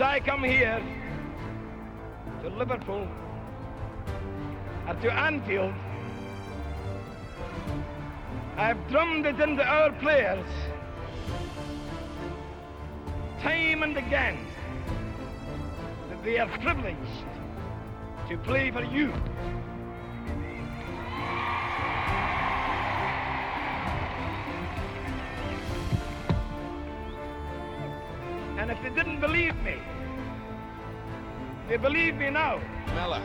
Since I come here to Liverpool or to Anfield, I've drummed it into our players time and again that they are privileged to play for you. And if they didn't believe me, they believe me now. Mella,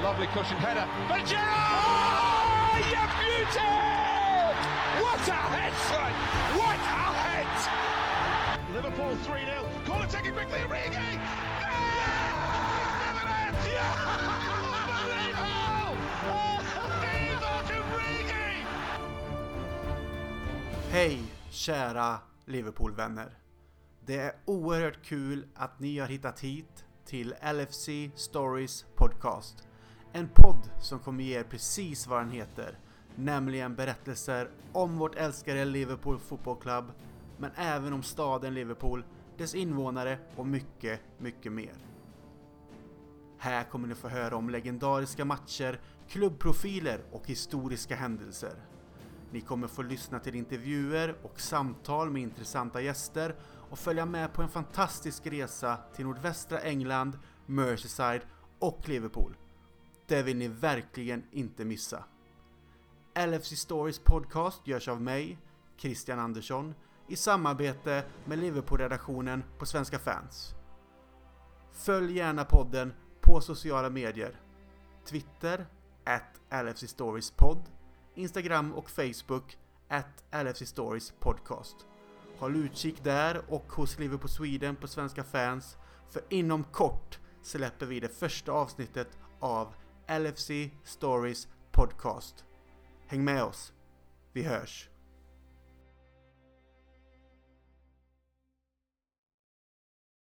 lovely cushion header. But Gerrard! Oh, you beauty! What a head, son! What a head! Liverpool 3 0. Call it taking quickly, Origi! Yeah! Unbelievable! Divock Origi! Hej kära Liverpool-vänner. Det är oerhört kul att ni har hittat hit till LFC Stories Podcast. En podd som kommer ge er precis vad den heter, nämligen berättelser om vårt älskade Liverpool Football Club, men även om staden Liverpool, dess invånare och mycket, mycket mer. Här kommer ni få höra om legendariska matcher, klubbprofiler och historiska händelser. Ni kommer få lyssna till intervjuer och samtal med intressanta gäster och följa med på en fantastisk resa till nordvästra England, Merseyside och Liverpool. Det vill ni verkligen inte missa. LFC Stories podcast görs av mig, Christian Andersson, i samarbete med Liverpool-redaktionen på Svenska fans. Följ gärna podden på sociala medier. Twitter, at LFC Stories podd, Instagram och Facebook, at LFC Stories podcast. Håll utkik där och hos Liverpool Sweden på Svenska fans, för inom kort släpper vi det första avsnittet av LFC Stories podcast. Häng med oss. Vi hörs.